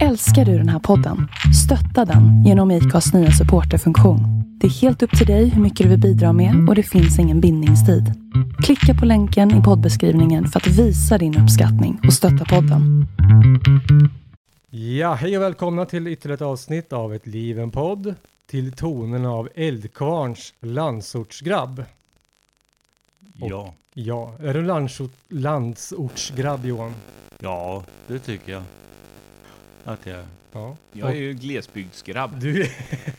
Älskar du den här podden? Stötta den genom IKAs nya supporterfunktion. Det är helt upp till dig hur mycket du vill bidra med och det finns ingen bindningstid. Klicka på länken i poddbeskrivningen för att visa din uppskattning och stötta podden. Ja, hej och välkomna till ytterligare ett avsnitt av Ett liv en podd till tonerna av Eldkvarns landsortsgrabb. Ja, Ja, är du landsort, landsortsgrabb Johan? ja, det tycker jag. Att jag... Ja. Jag är ju glesbygdsgrabb. Du är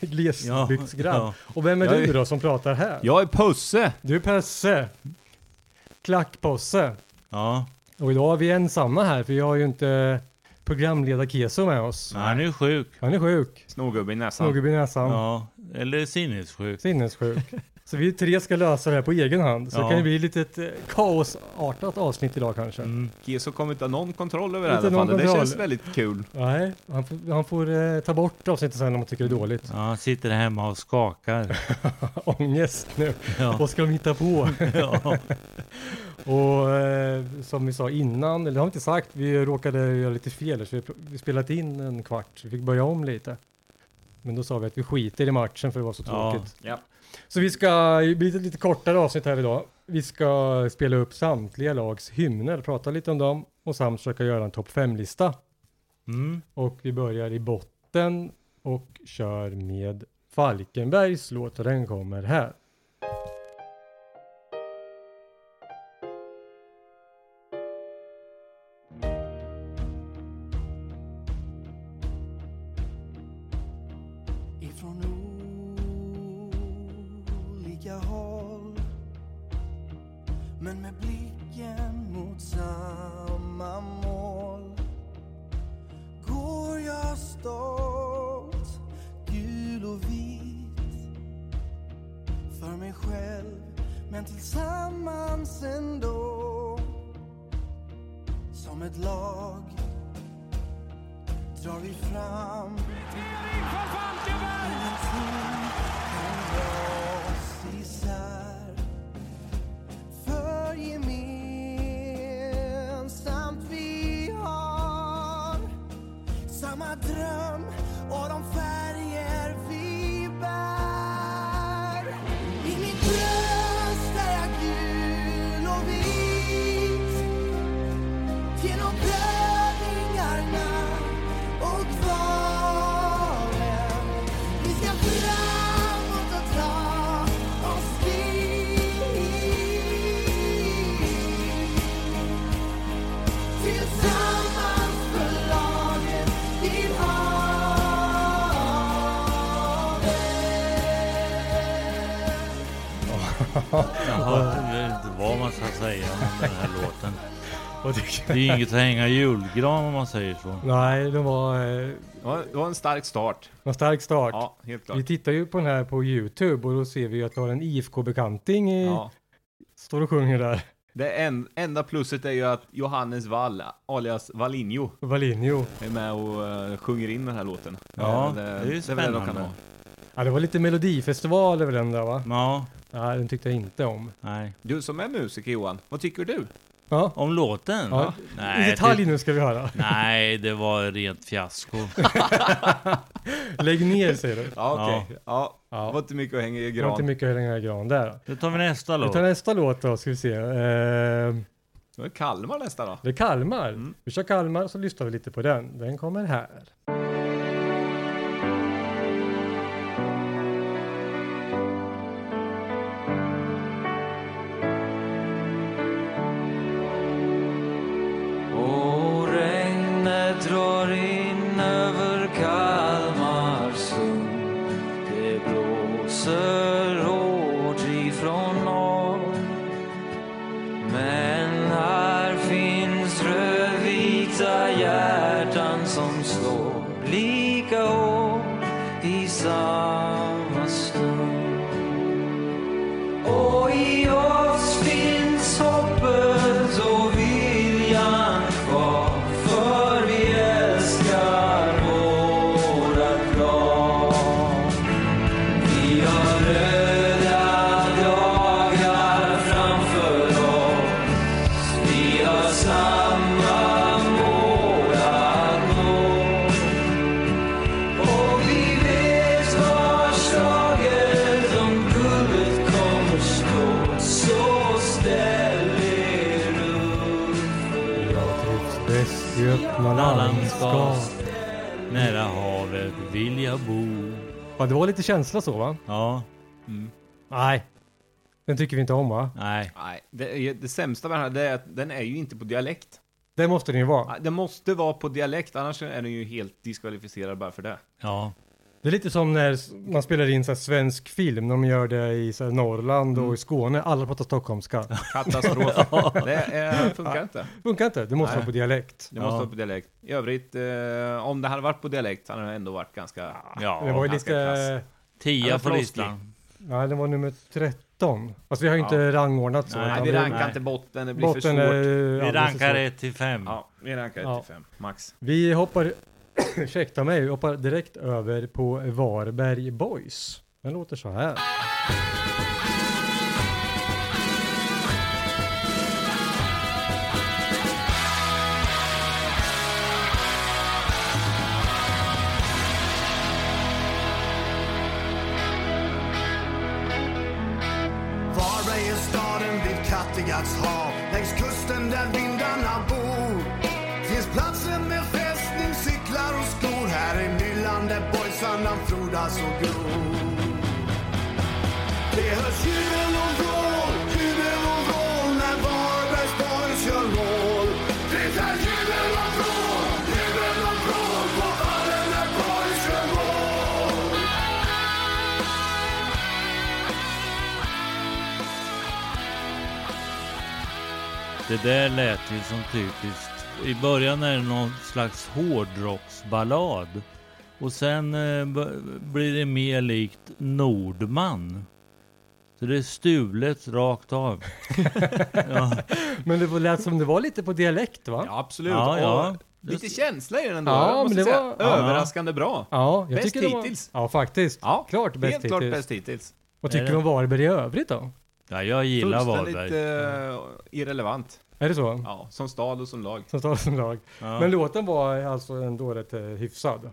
glesbygdsgrabb. Ja, Och vem är Jag du är- då som pratar här? Jag är Pusse! Du är Pesse. Klackposse. ja. Och idag är vi ensamma här för vi har ju inte programledare Keso med oss. Han är sjuk. Han är sjuk. Snorgubbe i näsan. Snorgubbe i näsan. Ja, eller sinnessjuk. Sinnessjuk. Så vi tre ska lösa det här på egen hand. Så Ja. det kan ju bli lite ett eh, kaosartat avsnitt idag kanske. Mm. Keso kommer inte ha någon kontroll över det här i Inte alla fall. Det känns väldigt kul. Nej, han får, han får eh, ta bort avsnittet sen om han tycker det är dåligt. Ja, han sitter hemma och skakar. Ångest nu. Ja. Vad ska de hitta på? ja. Och eh, som vi sa innan, eller det har vi inte sagt, vi råkade göra lite fel. Så vi, vi spelat in en kvart, vi fick börja om lite. Men då sa vi att vi skiter i matchen för det var så tråkigt. Ja. Så vi ska, det blir ett lite kortare avsnitt här idag. Vi ska spela upp samtliga lags hymner, prata lite om dem och samt försöka göra en topp 5-lista. Mm. Och vi börjar i botten och kör med Falkenbergs låt och den kommer här. ifrån olika håll. Men med blicken mot samma mål. Går jag stolt gul och vit. För mig själv men tillsammans ändå. Som ett lag drar vi fram. Ingenting kan dra Samma Jaha, jag vet inte vad man ska säga om den här låten. Det, är inget att hänga i julgran om man säger så. nej, det var eh, Det var, det var en stark start. en stark start. Ja, helt klart. Vi tittar ju på den här på Youtube och då ser vi ju att vi har en IFK-bekanting i, Ja. står och sjunger där. Det en, enda plusset är ju att Johannes Wall, alias Vallinho, Valinho. är med och eh, sjunger in den här låten. Ja, det är ju väl de spännande. kan ha. Ja, det var lite melodifestival över den där va? Ja, Nej, den tyckte jag inte om. nej. Du som är musiker Johan, vad tycker du? Ja, Om låten? ja. Nej, i detalj det- nu ska vi höra. Nej, det var rent fiasko. Lägg ner säger du. Ja, okej. Ja. Ja. Det var inte mycket att hänga i Det var inte gran. mycket att hänga i gran där. Då tar vi nästa Vi låt. tar nästa låt då, ska vi se. Eh, Det var Kalmar nästa då. det är Kalmar. Mm. Vi kör Kalmar så lyssnar vi lite på den. Den kommer här. Ja, det var lite känsla så va? Ja, Nej. Den tycker vi inte om va? nej. Nej, det, det sämsta med den här det är att den är ju inte på dialekt. Det måste den ju vara. Den måste vara på dialekt, annars är den ju helt diskvalificerad bara för det. Ja, Det är lite som när man spelar in så här svensk film, när de gör det i så här Norrland och i Skåne. Alla pratar stockholmska. Katastrof. det är, funkar inte. Funkar inte, det måste Nej. vara på dialekt. Det måste Ja. vara på dialekt. I övrigt, eh, om det hade varit på dialekt hade det ändå varit ganska... ja. det var ju ganska lite... Tia på listan. Nej, det var nummer 13. Fast vi har ju Ja. inte rangordnat så. Nej, vi rankar nej. inte botten, det blir för Botten svårt. är Vi för rankar svårt. 1 till 5. Ja, vi rankar 1 Ja. till 5, max. Vi hoppar, ursäkta mig, vi hoppar direkt över på Varberg Boys. Den låter så här. Det där lät ju som typiskt. I början är det någon slags hårdrocksballad. Och sen eh, blir det mer likt Nordman. Så det är stulet rakt av. ja, Men det lät som det var lite på dialekt va? Ja, absolut. Ja, ja. Lite känsla i den ändå, Ja, jag måste men det säga. var- ja. Överraskande bra. Ja, jag Bäst tycker det var- hittills. Ja, faktiskt. Ja, klart bäst Helt klart hittills. bäst hittills. Vad tycker du det? om Varberg i övrigt då? ja, jag gillar Fullständigt Varberg. eh, irrelevant. Är det så? Ja, som stad och som lag. Som står som lag. Ja. Men låten var alltså ändå rätt eh, hyfsad.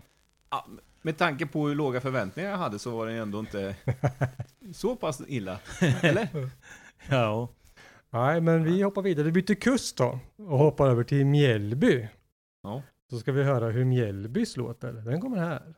Ja, med tanke på hur låga förväntningar jag hade så var den ändå inte så pass illa. Eller? ja. Nej, men vi hoppar vidare. Vi byter kust då och hoppar över till Mjällby. Ja. Så ska vi höra hur Mjällbys låter. Den kommer här.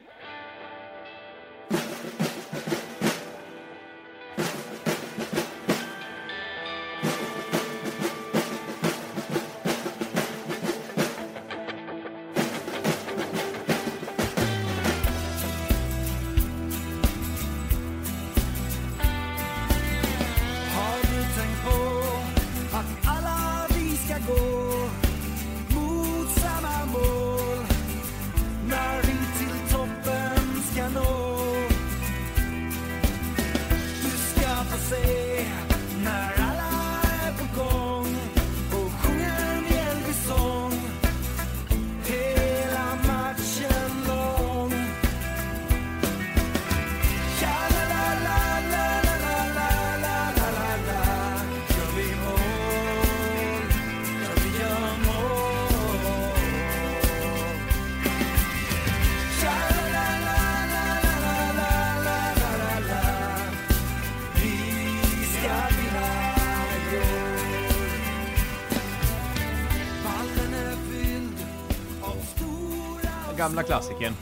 Klassikern.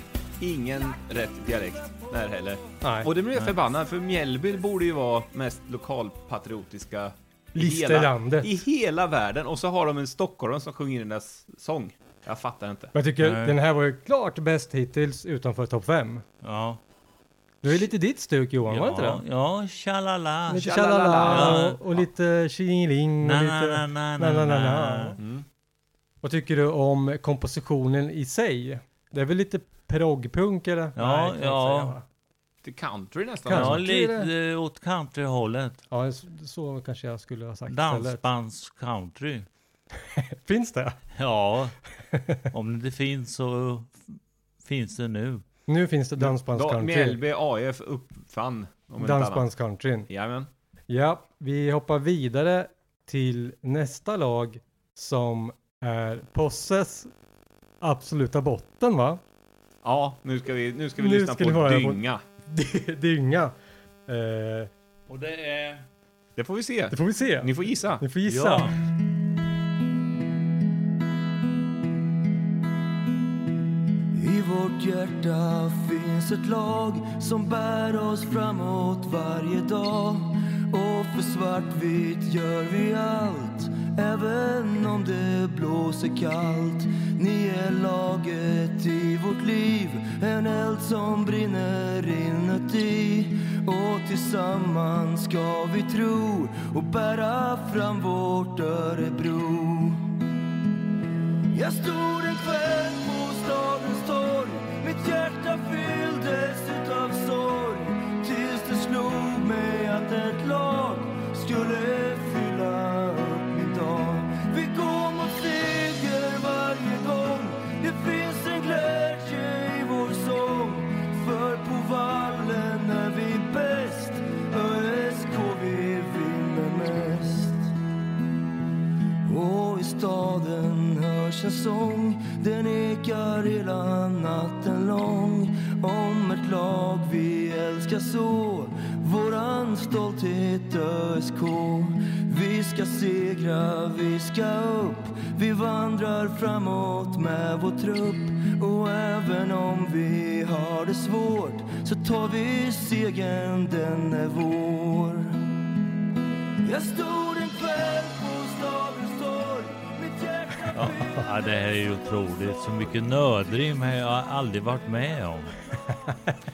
Ingen rätt dialekt där heller. Nej. Och det blir jag förbannad för Mjällby borde ju vara mest lokalpatriotiska i Lista i hela, landet. i hela världen. Och så har de en stockholmare som sjunger den där sång. Jag fattar inte. Men jag tycker Nej. den här var ju klart bäst hittills utanför topp 5. Ja. Det är lite ditt stuk Johan, var det inte Ja, det? ja, tjalala. Lite Tjalala. Ja. och, och lite tjingeling och lite... na, na, na, na, na, na. na. Mm. Vad tycker du om kompositionen i sig? Det är väl lite proggpunk eller? Ja, Nej, ja. Till country nästan. Ja, Kanske lite åt countryhållet. Ja, så kanske jag skulle ha sagt istället. Dansbands country. Finns det? Ja, om det finns så finns det nu. Nu finns det Då- dansbandscountry. Mjällby AIF uppfann. Dansbandscountryn. Jajamän. Ja, vi hoppar vidare till nästa lag som är Posses absoluta botten va? Ja, nu ska vi, nu ska vi Nu lyssna ska på höra på- dynga. Dynga. Eh, Och det är... Det får vi se. det får vi se. Ni får gissa. Ni får gissa. Ja. vårt hjärta finns ett lag som bär oss framåt varje dag. Och för svartvitt gör vi allt, även om det blåser kallt. Ni är laget i vårt liv, en eld som brinner inuti. Och tillsammans ska vi tro och bära fram vårt Örebro. Jag stod en kväll på stadens torg Mitt hjärta fylldes utav sorg tar vi segern, den är vår jag stod en kväll på stadens torg Mitt hjärta Ja, det här är ju otroligt. Så mycket nödrim har jag aldrig varit med om.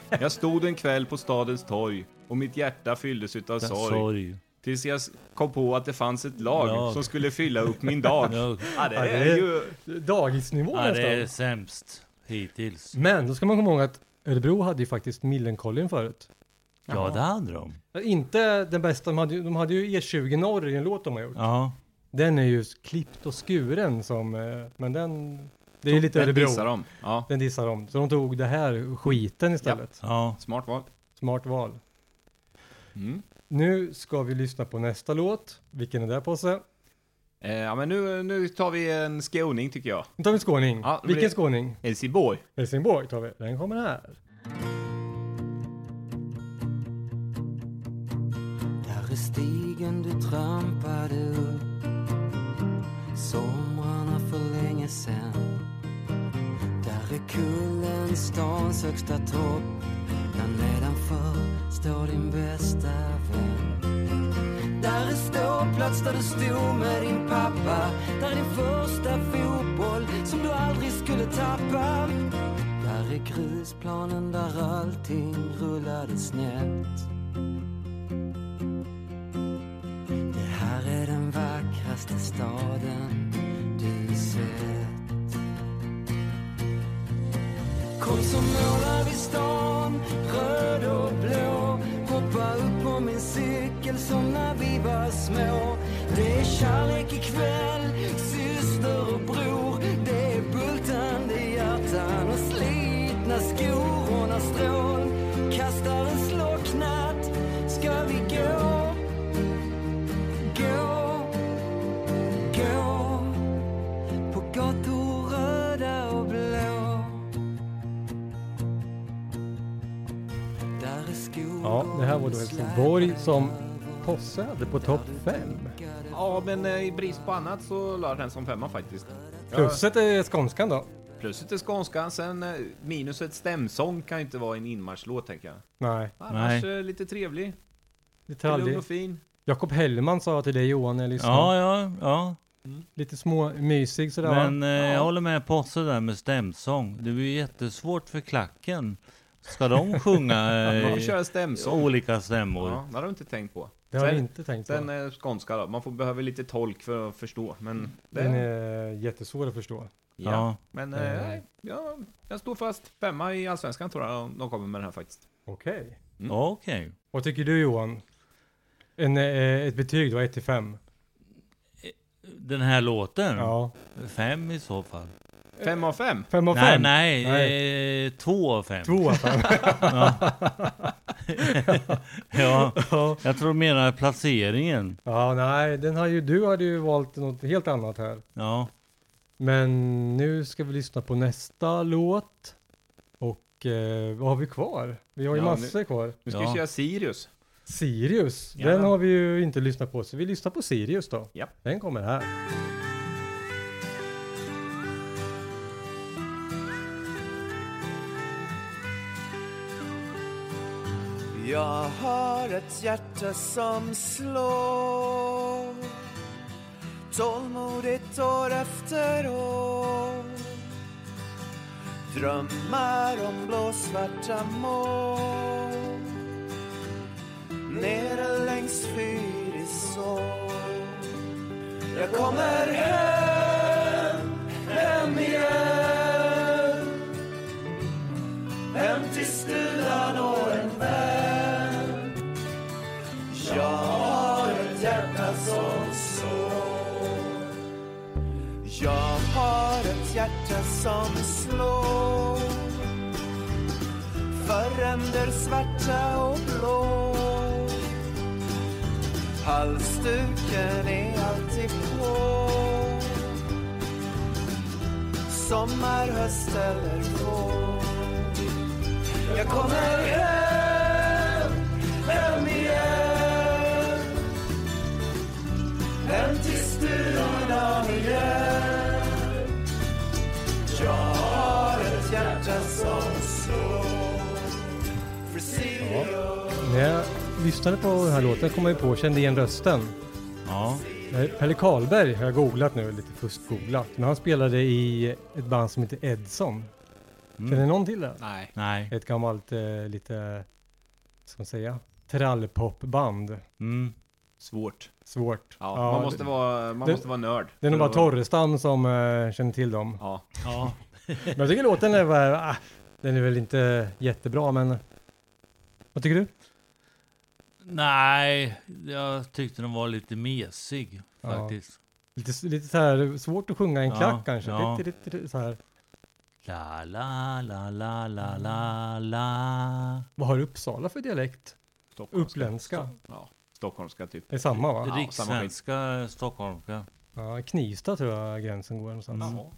Jag stod en kväll på stadens torg och mitt hjärta fylldes utav sorg. Sorg. Tills jag kom på att det fanns ett lag Lag. som skulle fylla upp min dag. Ja, det är ju... Dagisnivå ja, det är nästan. sämst hittills. Men då ska man komma ihåg att Örebro hade ju faktiskt Millencolin förut. Ja, det hade de. Inte den bästa, de hade, ju- de hade ju E20 norr i en låt de har gjort. Ja, Den är ju klippt och skuren som, eh, men den, det är ju lite Den Örebro. dissar de. Ja, Den dissar de. Så de tog det här skiten istället. ja. smart val. Smart val. Mm. Nu ska vi lyssna på nästa låt. Vilken är det på sig? Eh, ja, men nu, nu tar vi en skåning tycker jag. Nu tar vi en skåning. Ja, Vilken skåning? Helsingborg. Helsingborg tar vi. Den kommer här. Där är stigen du trampade upp Somrarna för länge sen Där är kullen stans högsta topp plats där du stod med din pappa. Där är din första fotboll som du aldrig skulle tappa. Där är grusplanen där allting rullade snett. Det här är den vackraste staden du sett. Kom så målar vi stan, röd och blå. Hoppa upp på min cykel som när vi var små. Det är kärlek ikväll, syster och bror. Det är bultande hjärtan och slitna skor Och när strån kastar en slocknat ska vi gå? Gå, gå. På gator röda och Ja, det här var då Helsingborg som Posse hade på topp 5. Ja, men eh, i brist på annat så la den som femma faktiskt. Ja, Pluset är skånskan då. Pluset är skånskan, sen eh, minuset stämsång kan ju inte vara en inmarschlåt tänker jag. Nej, Annars eh, lite trevlig, lite lugn och fin. Jakob Hellman sa till dig Johan när jag lyssnade. Ja, ja, ja. Lite små mysig sådär va? Men eh, jag håller med Posse där med stämsång. Det blir jättesvårt för klacken. Ska de sjunga Man får eh, köra stämsång. olika stämmor? Ja, det har du inte tänkt på. Det har jag sen- inte tänkt på. Sen eh, skånska då, man får, behöver lite tolk för att förstå. Men det, Den är jättesvår att förstå. ja. Ja. Men Eh. eh, nej, ja, jag står fast femma i Allsvenskan tror jag de kommer med den här faktiskt. Okej. Mm. Okej. Vad tycker du Johan? En, eh, ett betyg då, 1 till 5? Den här låten? Ja. Fem i så fall. Fem av fem? 5 av Nej, 5? nej, Eh, två av fem. 2 av 5. Ja, jag tror du menar placeringen. ja, nej, den har ju, du hade ju valt något helt annat här. Ja, Men nu ska vi lyssna på nästa låt. Och eh, vad har vi kvar? Vi har ju Ja, massor kvar. Nu ska Ja. vi köra Sirius. Sirius, Ja. den har vi ju inte lyssnat på, så vi lyssnar på Sirius då. Ja. Den kommer här. Jag har ett hjärta som slår. Tålmodigt år efter år. Drömmar om blåsvarta moln Nere längs Fyrisån. Jag kommer hem, hem igen. Hem till stugan och en vän. Jag har ett hjärta som slår Jag har ett hjärta som slår För ränder svarta och blå Halsduken är alltid på Sommar, höst eller vår Jag kommer hem, När jag lyssnade på den här låten kom jag ju på, kände igen rösten. Ja. Eh, Pelle Karlberg har jag googlat nu, lite fuskgooglat. Men han spelade i ett band som heter Edson. Mm. Känner någon till det? Nej. Nej. Ett gammalt, eh, lite, ska man säga, trallpopband. Mm. Svårt. Svårt. Ja, man måste det, vara, man det- måste vara nörd. det är nog bara Torrestam som eh, känner till dem. Ja. Ja. Men jag tycker låten är, bara, ah, den är väl inte jättebra men vad tycker du? Nej, jag tyckte den var lite mesig Ja. faktiskt. Lite, lite så här svårt att sjunga i en Ja, klack kanske. ja. Lite, lite, lite, så här. La, la, la, la, la, la, la. Vad har Uppsala för dialekt? Stockholmska. Uppländska. Ja. Stockholmska typ. Det är samma va? Ja. Rikssvenska, stockholmska. Ja, Knivsta tror jag gränsen går någonstans. Mm. Ja.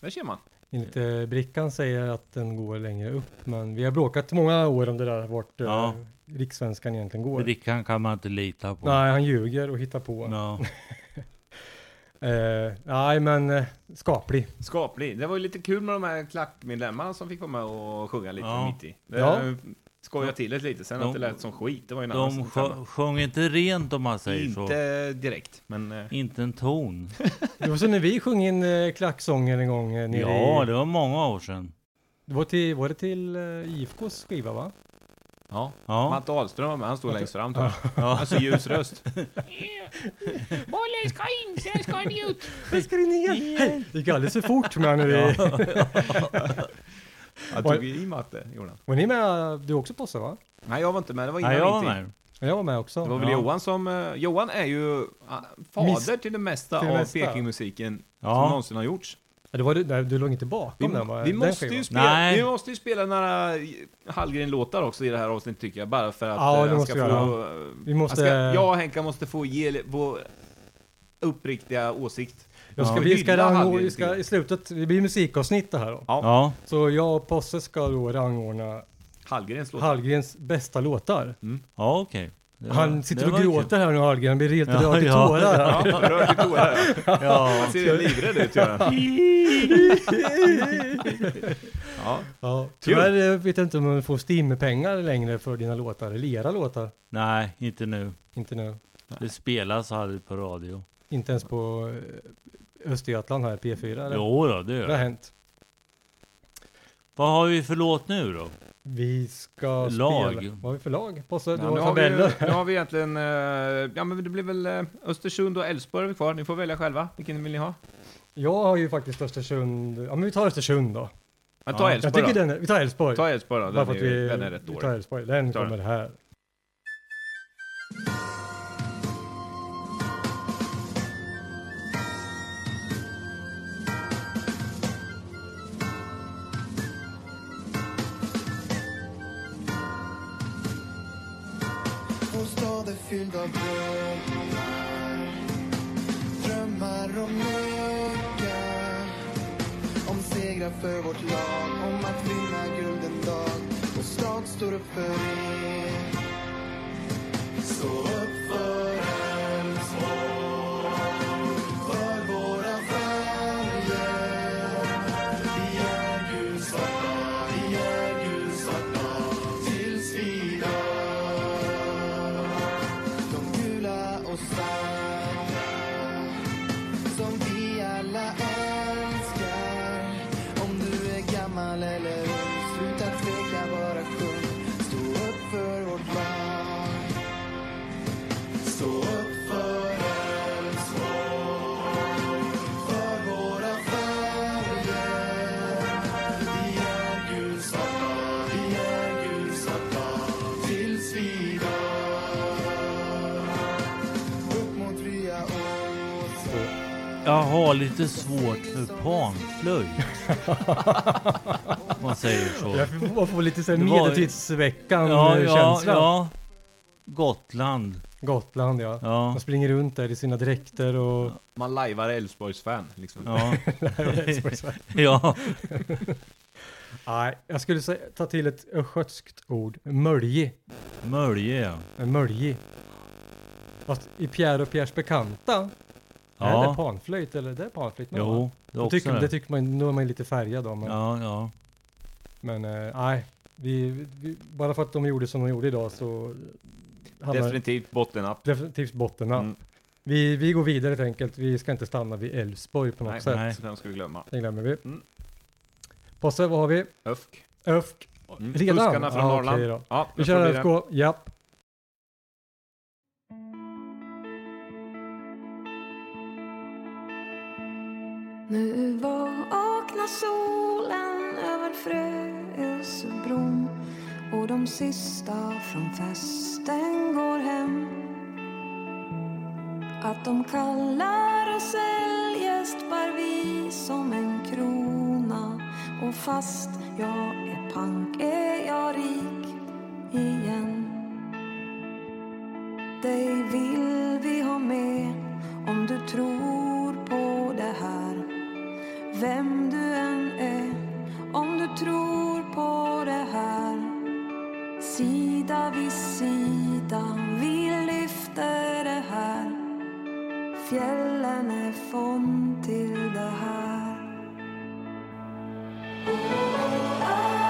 Där ser man. Enligt eh, brickan säger att den går längre upp, men vi har bråkat många år om det där, vart eh, Ja. Rikssvenskan egentligen går. Brickan kan man inte lita på. Nej, han ljuger och hittar på. Ja. Eh, nej, men eh, skaplig. Skaplig. Det var ju lite kul med de här klackmedlemmarna som fick vara med och sjunga lite Ja. mitt i. Det Ja. skojade till det lite. Sen De- att det lät som skit, det var ju en annan De sjö- sjöng inte rent om man säger så. Inte direkt, men... eh, Inte en ton. Det var så när vi sjöng in eh, klacksånger en gång eh, nere Ja, i... det var många år sedan. Det var, till, var det till eh, IFKs skiva va? Ja. Ja. Matte Ahlström var med, han stod längst fram tror jag. Ja. Alltså ljus röst. Bollen ska in, sen ska den ut. Jag ska igen! Hej! Det gick alldeles för fort med när vi... Han tog i Matte, gjorde han. Var ni med du också Posse va? Nej, jag var inte med. Det var innan Nej, jag var med. Ja, Jag var med också. Det var väl Ja. Johan som... eh, Johan är ju ah, fader Miss- till det mesta till det av. Pekingmusiken som Ja. någonsin har gjorts. Ja, det var du, nej, du låg inte Vi, bakom den va? vi, Den måste ju spela, Nej. vi måste ju spela några Hallgren-låtar också i det här avsnittet tycker jag. Bara för att Ja, eh, han måste ska vi få... Vi måste- han ska, jag och Henka måste få ge vår uppriktiga åsikt. Jag ska, Ja. vi, ska rangordna, vi ska i slutet, det blir musikavsnitt det här då. Ja. Ja. Så jag och Posse ska då rangordna Hallgrens låt. Hallgrens bästa låtar. Ja, okej. Det var- Han sitter och gråter här nu Hallgren, han blir helt Ja, rörd i ja. tårar. Ja, rör till tårar. Ja. Han ser livrädd ut gör han. Ja. Ja, tyvärr eh, vet jag inte om man får Stimpengar längre för dina låtar, eller era låtar. Nej, inte nu. Inte nu. Det spelas aldrig på radio. Inte ens på eh, Östergötland här, P4 eller? Jo då, det Det gör har det. hänt. Vad har vi för låt nu då? Vi ska Lag. spela. Vad har vi för lag? Posse, du Ja, har nu, har vi, nu har vi egentligen, eh, ja men det blir väl eh, Östersund och Elfsborg är vi kvar. Ni får välja själva. Vilken vill ni ha? Jag har ju faktiskt Östersund. Ja men vi tar Östersund då. Ja, ta Ja, Jag tycker då. den vi tar Elfsborg. Ta Elfsborg då. Den, är, vi, den är rätt vi dålig. tar Elfsborg. Den. kommer här. Fylld av drömmar. Drömmar om lycka Om segrar för vårt lag Om att vinna guld en dag. Och stad står upp för er. Stå har lite svårt för panflöjt. Man säger så. Jag får, får lite så här Det var- medeltidsveckan Ja, ja, ja. Gotland. Gotland ja. Ja, Man springer runt där i sina dräkter och... Man lajvar Elfsborgs-fan liksom. ja, ja. Nej, jag skulle säga, ta till ett östgötskt ord. Mölji. Mölje ja. En mölji. Fast i Pierre och Pierres bekanta. Är Ja. det panflöjt eller det är panflöjt? med, va? Jo, det är Det också tycker, det det. tycker man, nu är man ju lite färgad då. Men, Ja, ja. men eh, nej. Vi, vi, bara för att de gjorde som de gjorde idag så hamnar Definitivt bottennapp. definitivt botten. Mm. Vi, vi går vidare helt enkelt. Vi ska inte stanna vid Elfsborg på något Nej, sätt. nej. så den ska vi glömma. Det glömmer vi. Mm. Posse, vad har vi? ÖFK. ÖFK. Mm. Redan? Fuskarna från Ja, Norrland. okej då. Ja, Vi kör det bli det. ÖFK. Japp. Nu vaknar solen över Frösebron och de sista från festen går hem. Att de kallar oss eljest bär vi som en krona och fast jag är pank är jag rik igen. Dig vill vi ha med om du tror på vem du än är om du tror på det här. Sida vid sida vi lyfter det här. Fjällen är fond till det här. Igår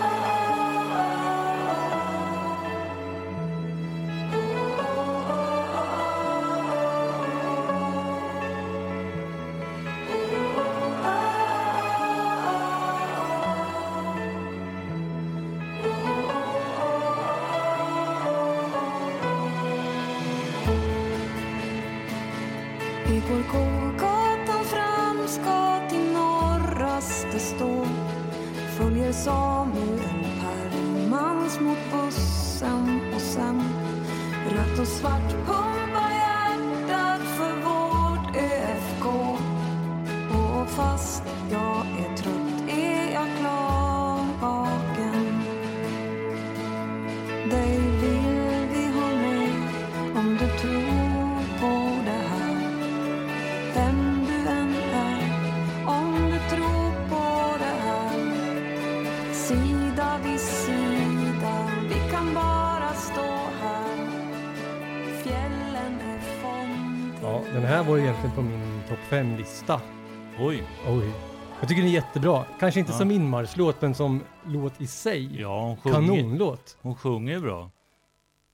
egentligen på min topp 5-lista. Oj. Oj. Jag tycker den är jättebra. Kanske inte Ja. som inmarschlåt, men som låt i sig. Ja, hon sjunger, Kanonlåt. hon sjunger bra.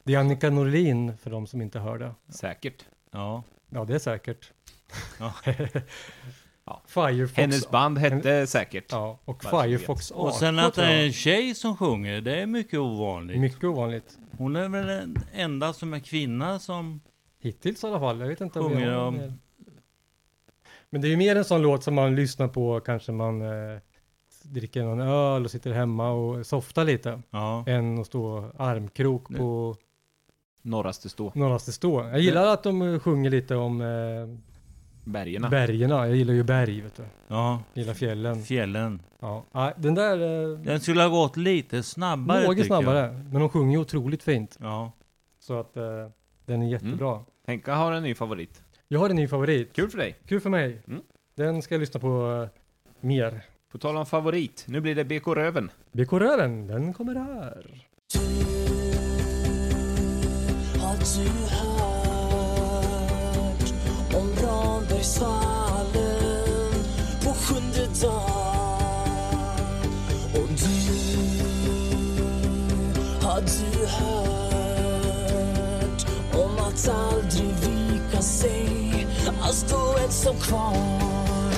Det är Annika Norlin, för de som inte hör det. Säkert. Ja. Ja, det är säkert. Ja. Ja. Firefox. Hennes band hette säkert. Ja, och Firefox Och AK, sen att det är en tjej som sjunger, det är mycket ovanligt. Mycket ovanligt. Hon är väl den enda som är kvinna som Hittills i alla fall. Jag vet inte om vi sjunger har om... Men det är ju mer en sån låt som man lyssnar på, kanske man eh, dricker någon öl och sitter hemma och softar lite. Ja. Än att stå armkrok Nej. på Norraste stå. norraste stå. Jag gillar att de eh, sjunger lite om eh, Bergerna. bergerna. Jag gillar ju berg, vet du. Ja, Jag gillar fjällen. fjällen. Ja, Nej, den där... Eh, Den skulle ha gått lite snabbare något snabbare. Jag. Men de sjunger ju otroligt fint. Ja. Så att eh, den är jättebra. Henka har en ny favorit. Jag har en ny favorit. Kul för dig. Kul för mig. Mm. Den ska jag lyssna på eh, mer. På tal om favorit, nu blir det BK Röven. BK Röven, den kommer här. Har du hört om Rambergsvallen på sjunde dagen? Och du, har du hört om att aldrig vika se att stå som kvar?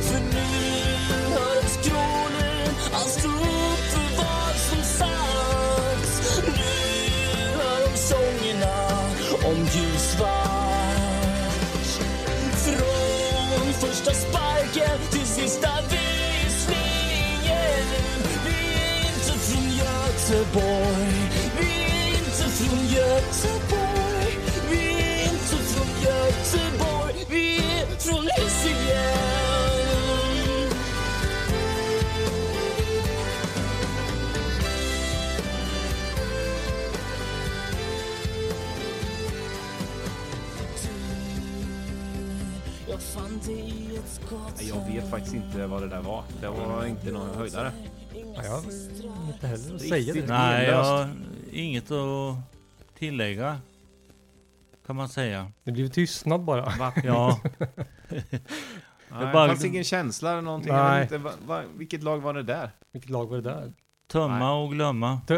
För nu hör skrålen att stå upp för vad som sagts. Nu hör de sångerna om ljusvart. Från första sparken till sista visningen. Vi är inte från Göteborg. Vi är inte från Göteborg. Jag vet faktiskt inte vad det där var. Det var inte någon höjdare. Ja, jag har inte heller att säga det. Nej, jag har inget att tillägga. Kan man säga. Det blir tystnad bara. Va? Ja. Nej, det bara- fanns ingen känsla eller någonting. Nej. Vet inte, va, va, vilket lag var det där? Vilket lag var det där? Tömma och glömma.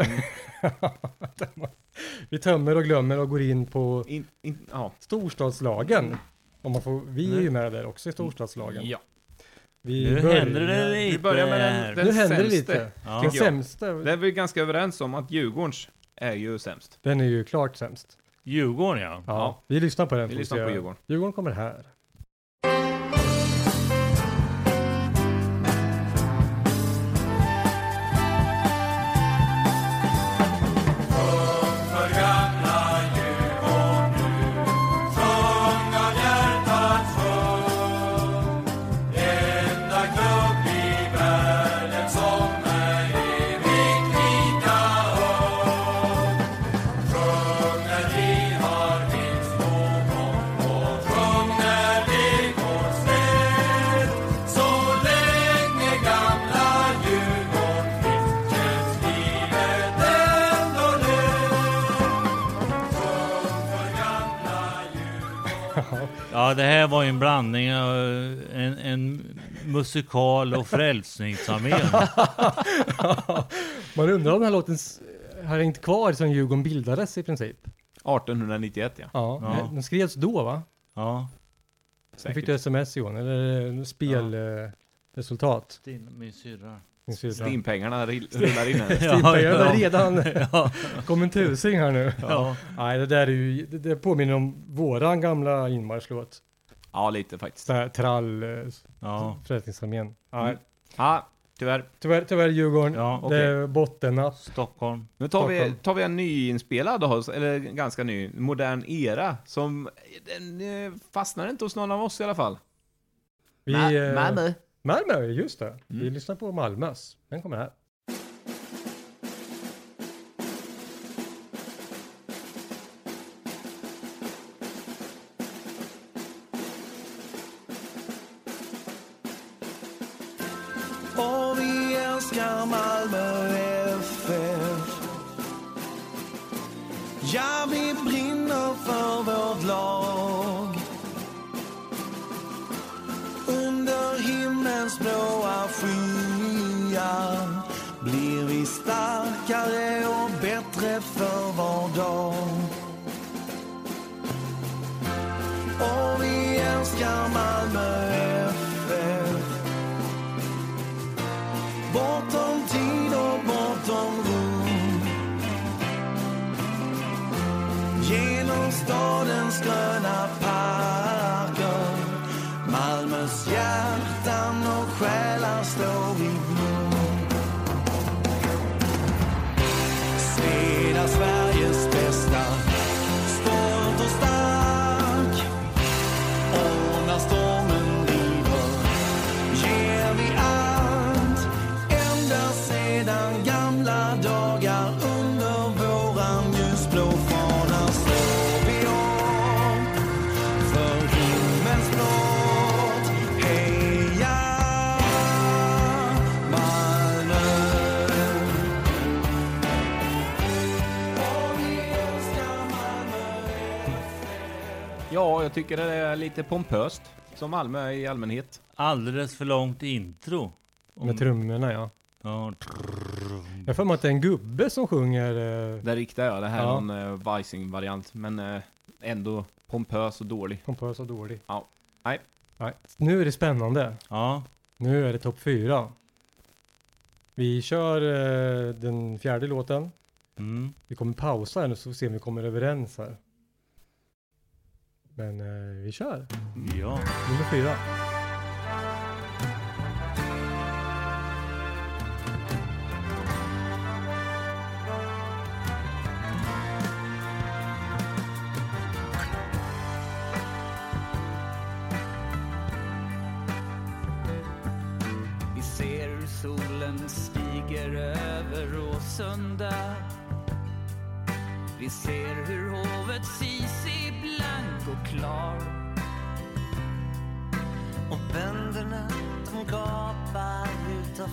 Vi tömmer och glömmer och går in på In, in, ja. storstadslagen. Om man får, vi är ju med där också i storstadslagen. ja. Vi Nu börjar- händer det lite. Vi börjar med den, den Nu händer det sämsta. lite. Ja. Den sämsta, Det är vi ganska överens om att Djurgårdens är ju sämst. den är ju klart sämst. Djurgården ja. Ja, Ja. Vi lyssnar på den. Vi lyssnar på Djurgården. Djurgården kommer här. Ja, det här var ju en blandning av en, en musikal och Frälsningsarmén. Man undrar om den här låten har hängt kvar sedan Djurgården bildades i princip. 1891 ja. Ja, Ja. den skrevs då va? Ja. Sen fick du sms Johan, eller spelresultat. resultat. Stin, min syrra. Syrra. Stimpengarna rullar in här. Stimpengarna Ja, redan. Ja. Kom en tusing här nu. Ja. Nej, det där är ju, det, det påminner om våran gamla inmarschlåt. Ja, lite faktiskt. Så här, trall, eh, Ja. Frälsningsarmén. Nej, Mm. Ja, tyvärr. tyvärr, tyvärr Djurgården. Ja, Det okej. är bottennapp. Stockholm. Nu tar vi, tar vi en nyinspelad eller ganska ny, modern era, som den eh, fastnar inte hos någon av oss i alla fall. Vi, Ma- eh, Malmö. Just det. Vi Mm. lyssnar på Malmös. Den kommer här. Blir vi starkare jag tycker det är lite pompöst, som Malmö i allmänhet. Alldeles för långt intro. Med trummorna ja. Ja. Jag för mig att det är en gubbe som sjunger. Eh, Det riktiga ja, det här Ja. är någon uh, Weising-variant, men eh, ändå pompös och dålig. Pompös och dålig. Ja. Nej. Nej. Nu är det spännande. Ja. Nu är det topp fyra. Vi kör eh, den fjärde låten. Mm. Vi kommer pausa här nu så får vi se om vi kommer överens här. Men eh, vi kör. Ja. Nummer fyra. Vi ser hur solen stiger över Råsunda Vi ser hur hovet sis och klar. och Bönderna de gapar utav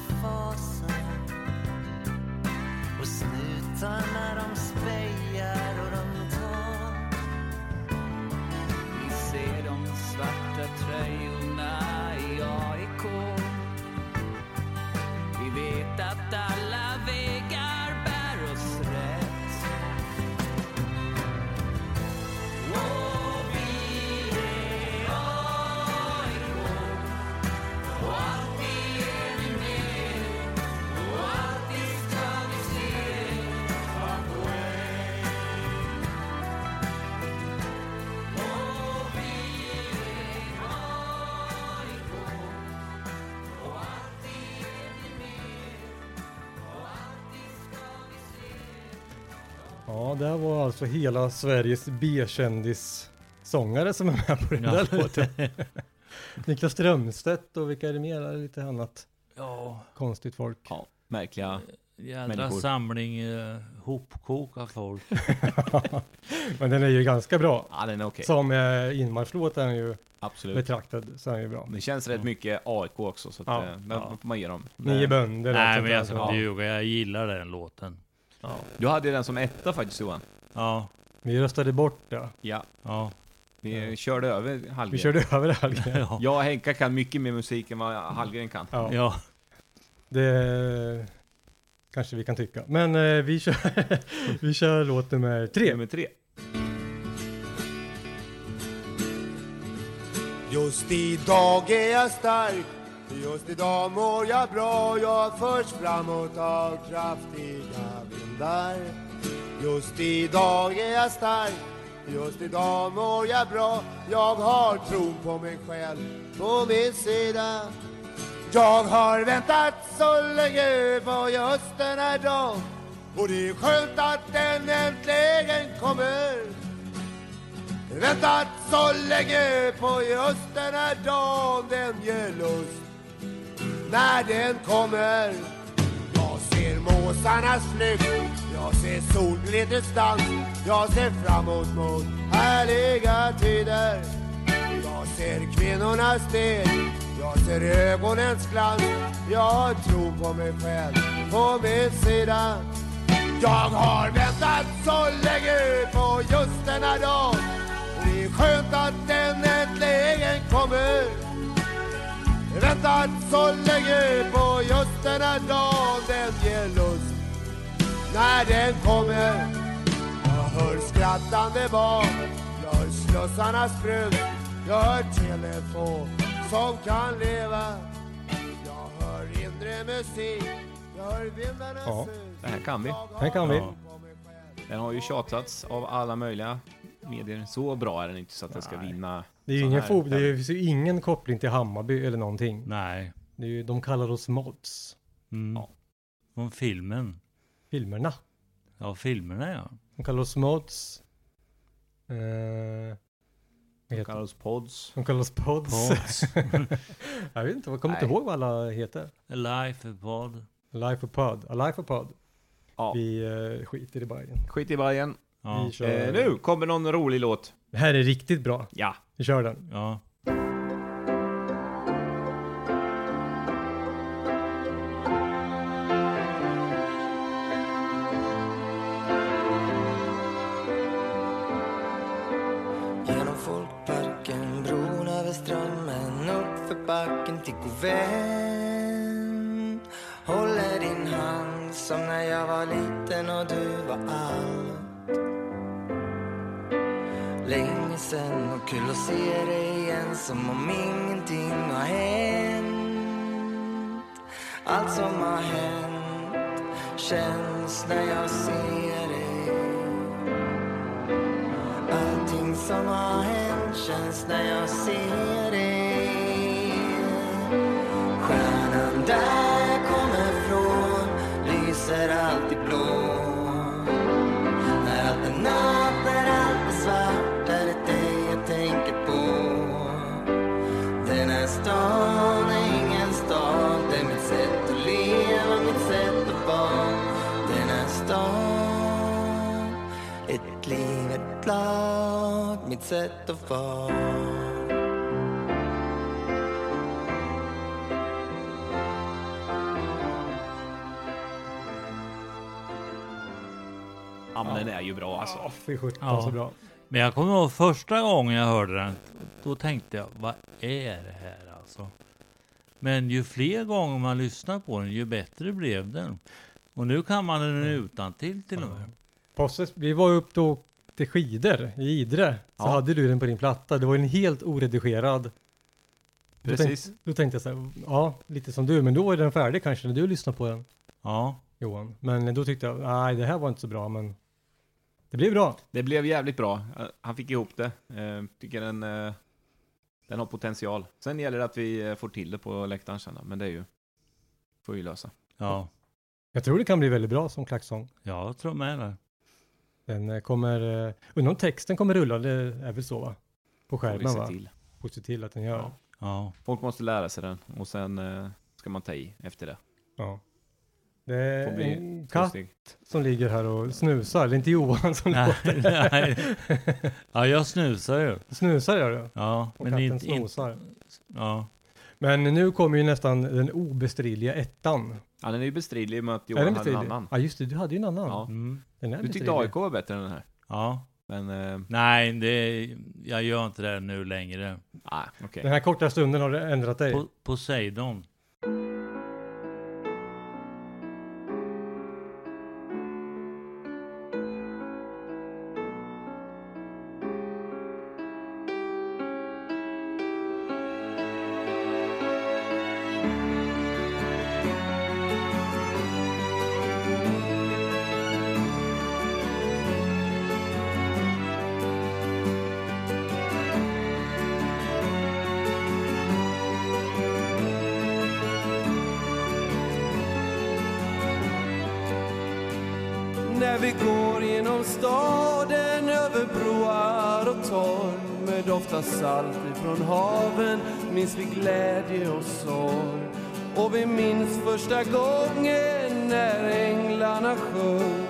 det här var alltså hela Sveriges B-kändis-sångare som är med på den där låten. Niklas Strömstedt och vilka är det mer? Lite annat Ja, konstigt folk. Ja, märkliga. jädra Människor. samling eh, hopkoka folk. Men den är ju ganska bra. Ja, den är okej. Som eh, inmarschlåt är den ju Absolut. betraktad, så är den ju bra. Det känns rätt mycket AIK också, så att, Ja. eh, den Ja. man ge dem. Nio bönder. Nej men jag ska inte ljuga, jag gillar den låten. Ja. Du hade den som etta faktiskt Johan. Ja, Vi röstade bort det. Ja, ja, vi körde över Hallgren. Vi körde över det här. ja. Jag och Henka kan mycket mer musik än vad Hallgren kan. Ja, ja. det kanske vi kan tycka. Men eh, vi, kör, vi kör låt nummer tre. Nummer tre. Just idag är jag stark, just idag mår jag bra. Jag förs framåt av kraftiga vindar. Just idag är jag stark, just idag mår jag bra. Jag har tron på mig själv på min sida. Jag har väntat så länge på just den här dagen. Och det är skönt att den äntligen kommer. Väntat så länge på just den här dagen Den ger lust när den kommer ser flykt Jag ser solglitters dans Jag ser framåt mot härliga tider. Jag ser kvinnornas del Jag ser ögonens glans. Jag tror på mig själv på min sida. Jag har väntat så länge på just denna dag. Det är skönt att den äntligen kommer. Väntat så länge på just den här dagen Den ger lust när den kommer Jag hör skrattande barn Jag hör slussarnas brus Jag hör telefon som kan leva Jag hör inre musik Jag hör vindarna Ja. Det här kan vi. Den kan vi. Ja. Den har ju tjatats av alla möjliga medier. Så bra är den inte så att den ska vinna. Det är ju ingen här. fo- det finns ju ingen koppling till Hammarby eller någonting. Nej. Det är ju, de kallar oss mods. Mm. Ja. Från filmen. Filmerna. Ja, filmerna ja. De kallar oss mods. Eh, De kallar oss pods. De kallar oss pods. Pods. jag vet inte, jag kommer inte Nej. ihåg vad alla heter. Life pod. Life Pod. A Life Pod. Ja. Vi eh, skiter i Bajen. Skit i Bajen. Ja. Vi kör. Eh, nu kommer någon rolig låt. Det här är riktigt bra. Ja. Vi kör den. ja. mitt sätt att vara Ja, men den är ju bra alltså. Ja, fy sjutton Ja. så bra. Men jag kommer ihåg första gången jag hörde den. Då tänkte jag, vad är det här alltså? Men ju fler gånger man lyssnar på den, ju bättre blev den. Och nu kan man den utan till och med. Posse, vi var upp då och åkte skidor i Idre. Så Ja. hade du den på din platta. Det var en helt oredigerad. Då Precis. Tänkte, då tänkte jag så här, ja, lite som du, men då är den färdig kanske när du lyssnar på den, Ja, Johan. Men då tyckte jag, nej, det här var inte så bra, men det blev bra. Det blev jävligt bra. Eh, Han fick ihop det. Eh, tycker den, eh, den har potential. Sen gäller det att vi eh, får till det på läktaren sen då, men det är ju... Får vi lösa. ja, Jag tror det kan bli väldigt bra som klacksång. jag tror med det. Den eh, kommer, eh, undrar om texten kommer rulla, det är väl så va? På skärmen va? till. Får se till att den gör. Ja. Ja, Folk måste lära sig den och sen eh, ska man ta i efter det. Ja. Det är bli en katt steg. som ligger här och snusar, det är inte Johan som nej, låter. nej. Ja, jag snusar ju. Snusar gör du? Ja, Och men katten inte, inte... snosar. Ja, Men nu kommer ju nästan den obestridliga ettan. Ja, den är ju bestridlig med att Johan hade en annan. Ja just det, du hade ju en annan. Ja. mm. Den är Du tyckte. AIK var bättre än den här. ja. Men, eh, Nej, det, jag gör inte det nu längre. nej, okej. Den här korta stunden har du ändrat dig. Po Poseidon. När vi går genom staden över broar och torg med doft av salt ifrån haven minns vi glädje och sorg. Och vi minns första gången när änglarna sjöng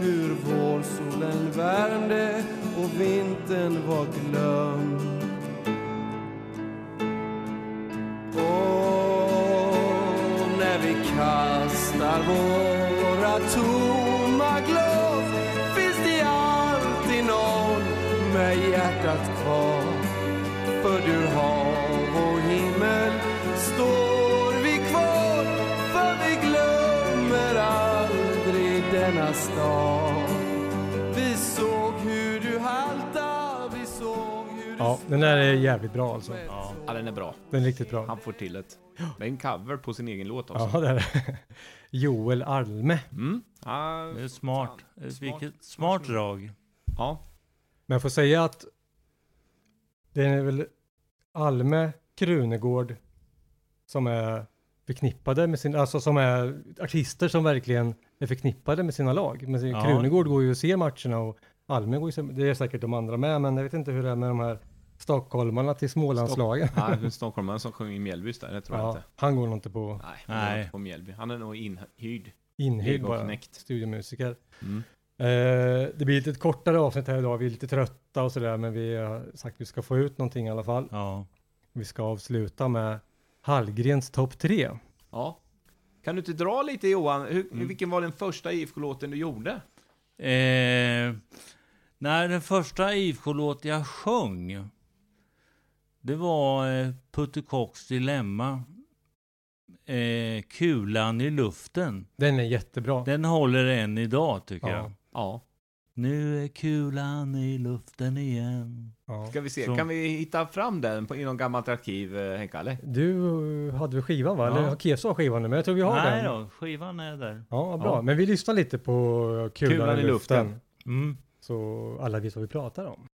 hur vårsolen värmde och vintern var glömd. Och när vi kastar våra torn För du hav och himmel står vi kvar för vi glömmer aldrig denna stad. Vi såg hur du halta, vi såg hur du Ja, den där är jävligt bra alltså. Ja. Ja, den är bra. Den är riktigt bra. Han får till ett. Det är en cover på sin egen låt också. Ja, det är det. Joel Alme. Mm. Ja, Det är smart. Fan, smart. Vilket smart drag. ja. Men jag får säga att det är väl Alme Krunegård som är förknippade med sin, alltså som är artister som verkligen är förknippade med sina lag. Men Ja. Krunegård går ju och ser matcherna och Alme går ju, det är säkert de andra med, men jag vet inte hur det är med de här stockholmarna till Smålandslagen. ja det är stockholmaren som sjöng i Mjällbys där, det tror jag Ja, inte. han går nog inte på Nej, han Nej. inte på Mjällby. Han är nog inhyrd. inhyrd bara, studiomusiker. Mm. Eh, det blir lite ett kortare avsnitt här idag, vi är lite trötta och sådär, men vi har sagt att vi ska få ut någonting i alla fall. Ja. Vi ska avsluta med Hallgrens topp tre. Ja. Kan du inte dra lite Johan? Hur, Mm. Vilken var den första IFK-låten du gjorde? Eh, när den första IFK-låt jag sjöng, det var eh, Putte Kocks dilemma. Eh, kulan i luften. Den är jättebra. Den håller än idag tycker Ja. jag. Ja. Nu är kulan i luften igen. Ja. Ska vi se, Så- kan vi hitta fram den på, i något gammalt arkiv, eh, Henka? Eller? Du hade väl skivan va? Ja. Eller har Keso har skivan nu? Men jag tror vi har Nej den. då, skivan är där. Ja, bra. Ja. Men vi lyssnar lite på Kulan, Kulan i i luften. luften. Mm. Så alla vet vad vi pratar om.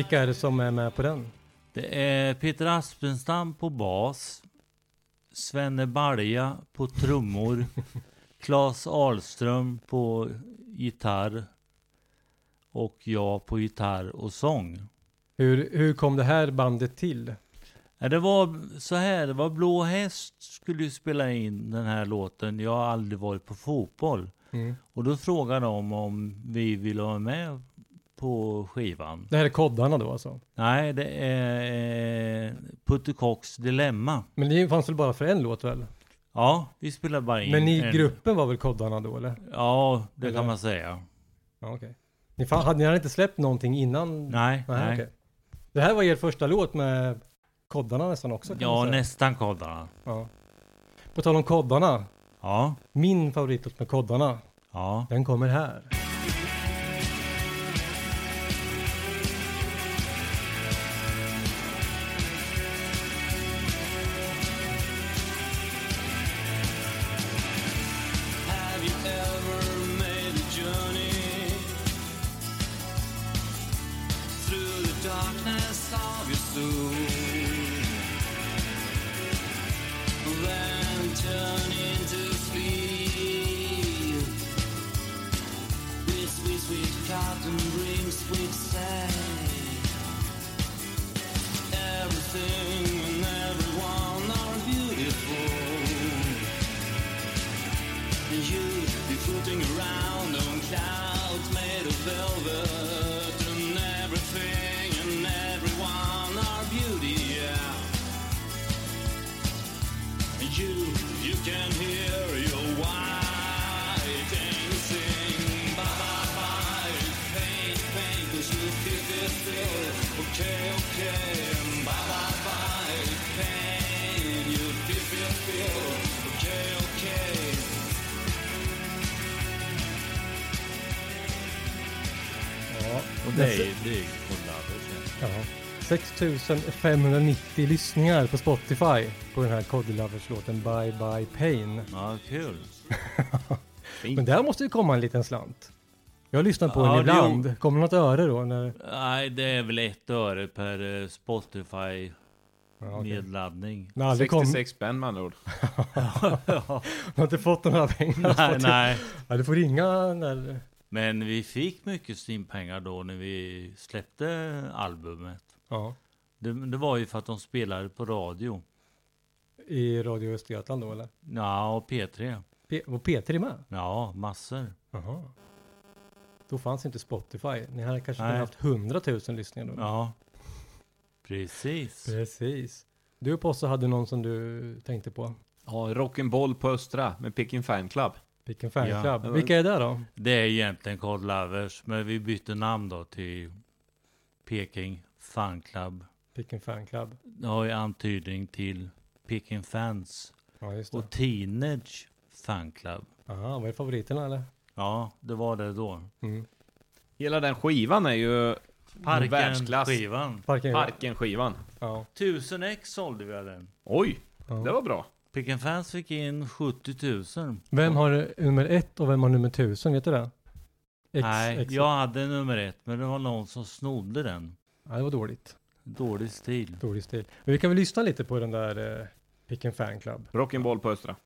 Vilka är det som är med på den? det är Peter Aspenstam på bas. Svenne Balja på trummor. Claes Ahlström på gitarr. Och jag på gitarr och sång. Hur, hur kom det här bandet till? Det var så här, det var Blå Häst skulle ju spela in den här låten. Jag har aldrig varit på fotboll. Mm. Och då frågade de om vi ville vara med på skivan. Det här är koddarna då alltså? Nej, det är eh, Puttekocks Dilemma. Men det fanns väl bara för en låt väl? Ja, vi spelade bara in Men i en- gruppen var väl koddarna då eller? Ja, det Eller? kan man säga. Ja, okej. Ni, fa- hade, ni hade inte släppt någonting innan? Nej, nej. okej. Det här var er första låt med koddarna nästan också? Ja, nästan koddarna. Ja. På tal om koddarna. Ja, Min favoritlåt med koddarna. ja. Den kommer här. And you, you can hear your white and sing Bye, bye, bye, pain, pain, cause you feel, feel, feel Okay, okay, bye, bye, bye, pain You feel, feel, feel Okay, okay Ja. Och det är ju det är ju. Ja. 6590 lyssningar på Spotify på den här Cody Lovers-låten Bye Bye Pain. Ja, kul. Men där måste ju komma en liten slant. Jag har lyssnat på Ja, den ibland. Kommer det något öre då? När... Nej, det är väl ett öre per eh, Spotify Ja, okej. nedladdning. När aldrig kom... 66 spänn med andra ord. ja. Jag har inte fått några pengar. Nej, nej. Ja, du får ringa när... Men vi fick mycket Steam-pengar då när vi släppte albumet. Ja. Det, det var ju för att de spelade på radio. I Radio Östergötland då eller? Ja, och P3. P- var P3 med? Ja, massor. Jaha. Då fanns inte Spotify. Ni hade kanske Nej. kunnat haft 100 000 lyssningar då. Ja. Precis. Precis. Du Posse hade någon som du tänkte på? Ja, Rock'n'Boll på Östra med Picking Fan Club. Picken Fan Ja. Club. Vilka är det då? Det är egentligen Cod Lovers, men vi bytte namn då till Peking Fan Club. Picken Fan Club. Det har ju antydning till Peking Fans Ja, just det. och Teenage Fan Club. Aha, vad är favoriterna eller? Ja, det var det då. Mm. Hela den skivan är ju världsklass. Parken-skivan. Parken. Parken-skivan. Ja. 1000 ex sålde vi av den. Oj, ja. det var bra. Peking Fans fick in 70 000. Vem har nummer ett och vem har nummer tusen? Vet du det? X, Nej, X. jag hade nummer ett, men det var någon som snodde den. Ja, det var dåligt. Dålig stil. Dålig stil. Men vi kan väl lyssna lite på den där eh, Picken Fan Club. Rock'n'Boll på Östra.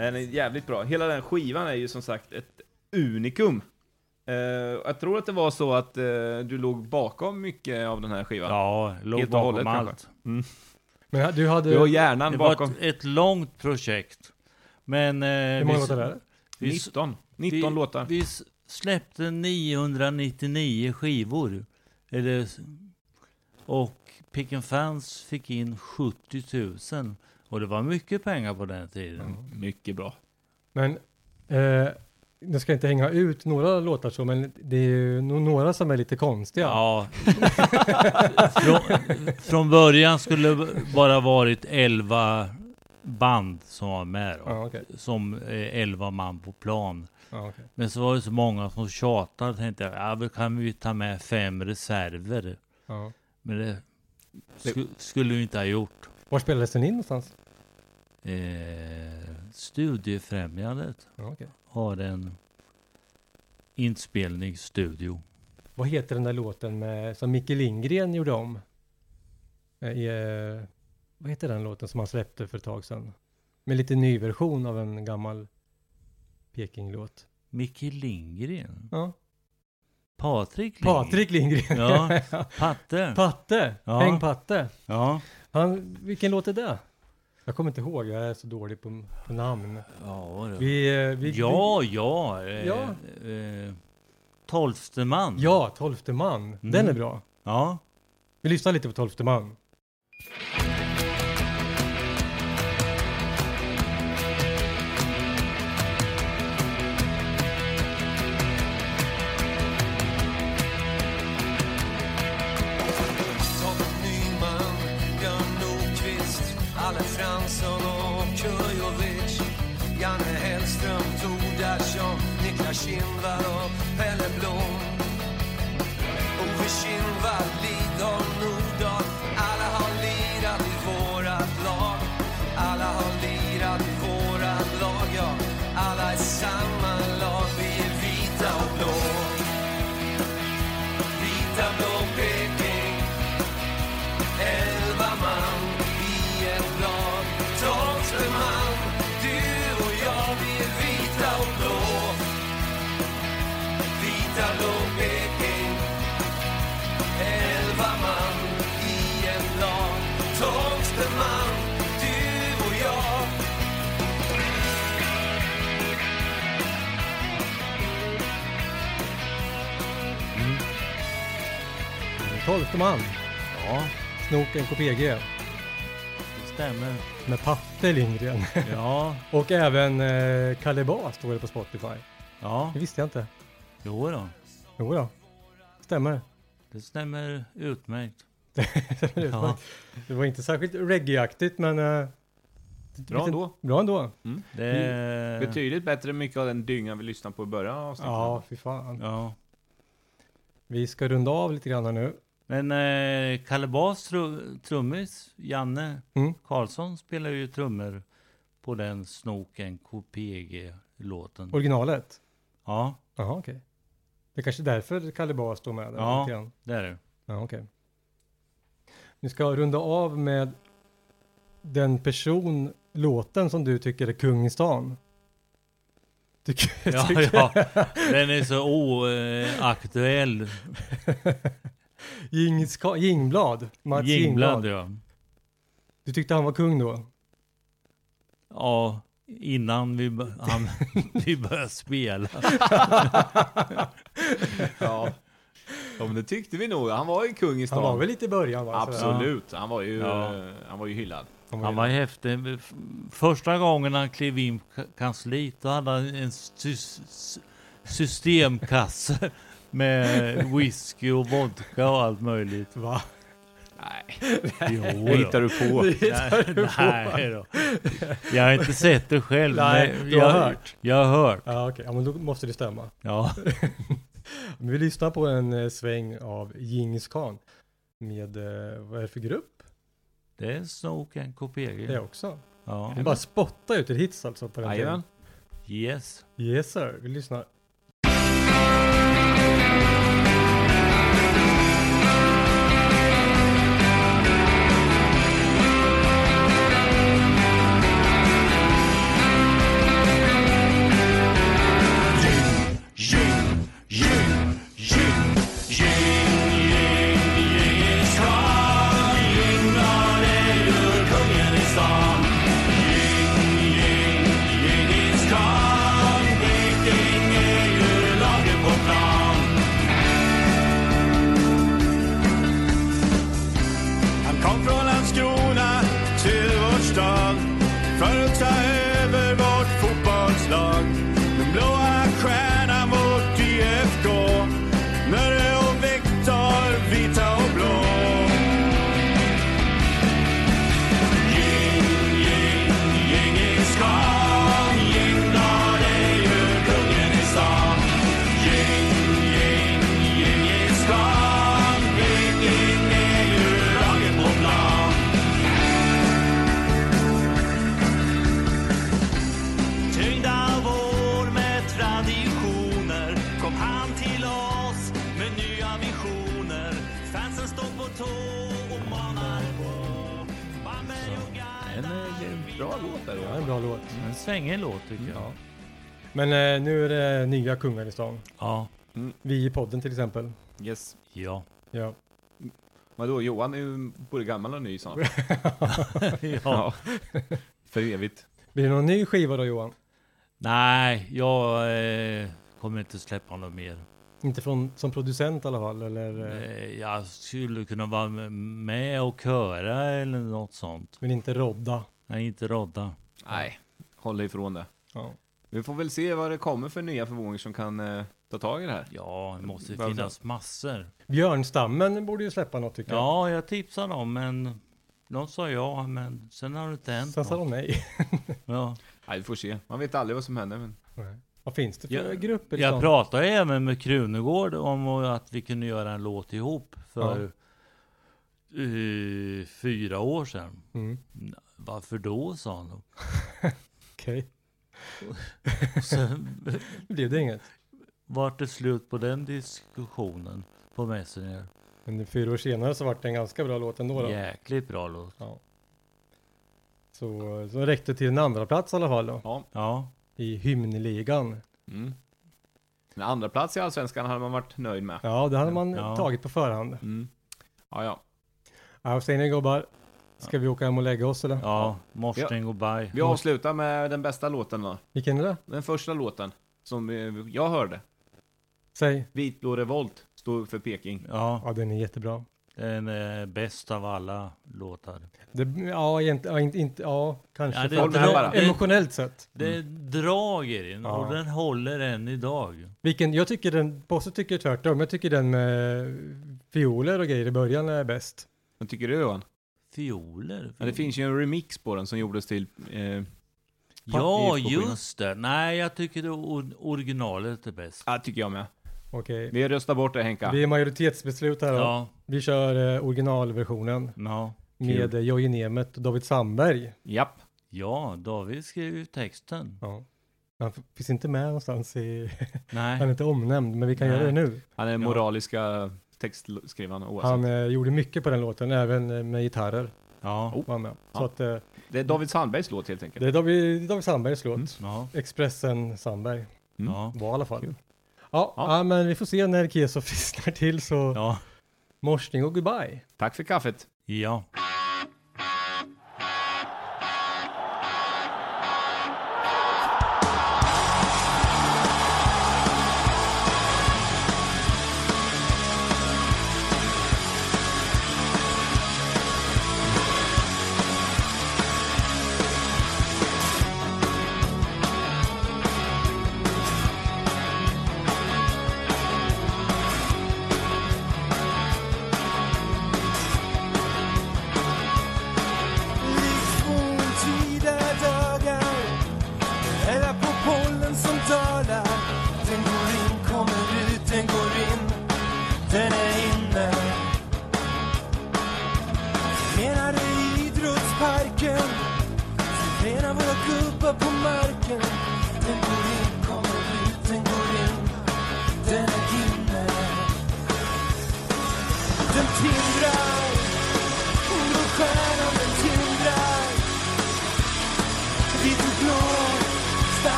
Den är jävligt bra. Hela den skivan är ju som sagt ett unikum. Eh, jag tror att det var så att eh, du låg bakom mycket av den här skivan. Ja, låg Helt bakom hållet, allt. Mm. Men du hade... Du har hjärnan Det var bakom. ett, ett långt projekt. Men... Eh, Hur många vi- låtar är det? vi s- 19. 19 vi, låtar. Vi släppte 999 skivor. Eller, och Pick Fans fick in 70 000. Och det var mycket pengar på den tiden. Mycket bra. Men, eh, nu ska jag inte hänga ut några låtar så, men det är ju nog några som är lite konstiga. Ja. från, från början skulle det bara varit 11 band som var med. Då. Ja, okej. Som eh, 11 man på plan. Ja, okej. Men så var det så många som tjatade. Tänkte jag, ja, då kan vi ta med fem reserver. Ja. Men det sku, skulle vi inte ha gjort. Var spelades den in någonstans? Eh, Studiefrämjandet Ja, okej. har en inspelningsstudio. Vad heter den där låten med, som Micke Lindgren gjorde om? Eh, I, eh, vad heter den låten som han släppte för ett tag sedan? Med lite ny version av en gammal Peking-låt. Micke Lindgren. Ja. Patrik Lindgren. Patrik Lindgren. Ja, Patte. Patte. Ja. Häng Patte. Ja. Han, vilken låt är det? Jag kommer inte ihåg, jag är så dålig på, på namn. Ja, då. Vi, eh, vi, ja, ja. Eh, Ja. Eh, tolfte man. Ja, Tolfte man. Den är bra. Ja. Vi lyssnar lite på Tolfte man. Niklas Tolfte man. Ja, Snoken KPG. det stämmer. Med Patte Lindgren. Ja, och även eh, Kalle Bas står det på Spotify. ja. Det visste jag inte. Jo då. Jo då. Stämmer. Det stämmer utmärkt. det, var, Ja. det var inte särskilt reggaeaktigt men... Eh, Bra ändå. Bra ändå. Det... Betydligt bättre än mycket av den dyngan vi lyssnade på i början av avsnittet. Ja, fy fan. Ja. Vi ska runda av lite grann här nu. Men eh, Kalle Bas tru, trummis, Janne Mm. Karlsson spelar ju trummor på den Snoken KPG-låten. Originalet. Ja, Jaha, okej. Det är kanske är därför Kalle Bas står med där Ja. grann. det är det. Ja, okej. Vi ska runda av med den person, låten som du tycker är kung i stan. Tycker, Ja, tycker- ja. Den är så oaktuell. Jingblad. Mats Jingblad, ja. Du tyckte han var kung då? Ja, innan vi, b- han, vi började spela. Ja. ja, men det tyckte vi nog. Han var ju kung i stan. Han var väl lite i början va? Sådär. Absolut. Han var ju, Ja. eh, han var ju hyllad. Han var häftig. Första gången han klev in på ka- kansliet, då hade han en sy- sy- systemkasse med whisky och vodka och allt möjligt. Va? Nej, Jo, det då. hittar du på. Hittar du på. Nej då. Jag har inte sett det själv. Nej, men du har jag, hört. Jag har hört. Ja, okej. Ja, men då måste det stämma. Ja. Vi lyssnar på en eh, sväng av Djingis Khan. Med, eh, vad är det för grupp? Det är Snoken KPG. Det också. Ja. Det är bara spotta ut ett hits alltså på den Jajamän. Yes. Yes sir, vi lyssnar. ganska låt där. Ja, en bra låt. En svängig låt tycker jag. Ja. Men eh, nu är det nya kungar i stan. Ja. Vi i podden till exempel. Yes. Ja. Ja. Vadå, Johan är ju både gammal och ny han. ja. För evigt. Blir det någon ny skiva då Johan? Nej, jag eh, kommer inte släppa något mer. Inte från, som producent i alla fall eller? eh, Eh, jag skulle kunna vara med- med och köra eller något sånt. Men inte rodda? Nej, inte rodda. Nej, håll ifrån det. Ja. Vi får väl se vad det kommer för nya förvåningar som kan eh, ta tag i det här. Ja, det måste Varför? finnas massor. Björnstammen borde ju släppa något tycker jag. Ja, jag tipsade dem, men de sa ja, men sen har det inte hänt Sen sa något. de nej. Ja. Nej, vi får se. Man vet aldrig vad som händer. Men... Vad finns det för Jag- grupper i Jag stan? pratade även med Krunegård om att vi kunde göra en låt ihop för eh, fyra år sedan. Mm. Varför då, sa han. Okej. Sen Blev det inget? vart det slut på den diskussionen på Messenger. Men fyra år senare så vart det en ganska bra låt ändå då. Jäkligt bra låt. Ja. Så, så räckte till en andra plats i alla fall då. Ja. Ja. I hymnligan. Mm. En andra plats i Allsvenskan hade man varit nöjd med. Ja, det hade man Ja. tagit på förhand. Mm. Ja, ja. Ja, vad säger ni gubbar? Ska vi åka hem och lägga oss eller? Ja, Morsten går by. Vi avslutar med den bästa låten då. Vilken är det? Den första låten som eh, jag hörde. Säg. Vitblå revolt stod för Peking. Ja, Ja, den är jättebra. den är bäst av alla låtar. Det, ja, inte, ja, inte, inte, ja, kanske. Ja, det- för- det- det- bara. Emotionellt sett. Det är drag i den Ja. och den håller än idag. Vilken, jag tycker den, Bosse tycker tvärtom. Jag tycker den med fioler och grejer i början är bäst. Vad tycker du Johan? Fioler? Ja, det finns ju en remix på den som gjordes till... Eh, Ja, just det. Nej, jag tycker det or- originalet är bäst. Ja, tycker jag med. Okej. Vi röstar bort det Henka. Det är majoritetsbeslut här då. Ja, Vi kör eh, originalversionen ja. med eh, Jojje Nemeth och David Sandberg. Japp. Ja, David skrev ju texten. Ja. Han finns inte med någonstans i... Han är Nej, inte omnämnd, men vi kan Nej. göra det nu. Han är Moraliska textskrivaren oavsett. Han eh, gjorde mycket på den låten, även eh, med gitarrer. ja, Var han med. Så Ja. att, eh, Det är David Sandbergs låt helt enkelt. det är David, David Sandbergs låt. Mm. ja, Expressen Sandberg Mm. ja. var i alla fall. Ja, Ja. ja. men vi får se när Keso frisknar till så Ja, morsning och goodbye. Tack för kaffet. ja.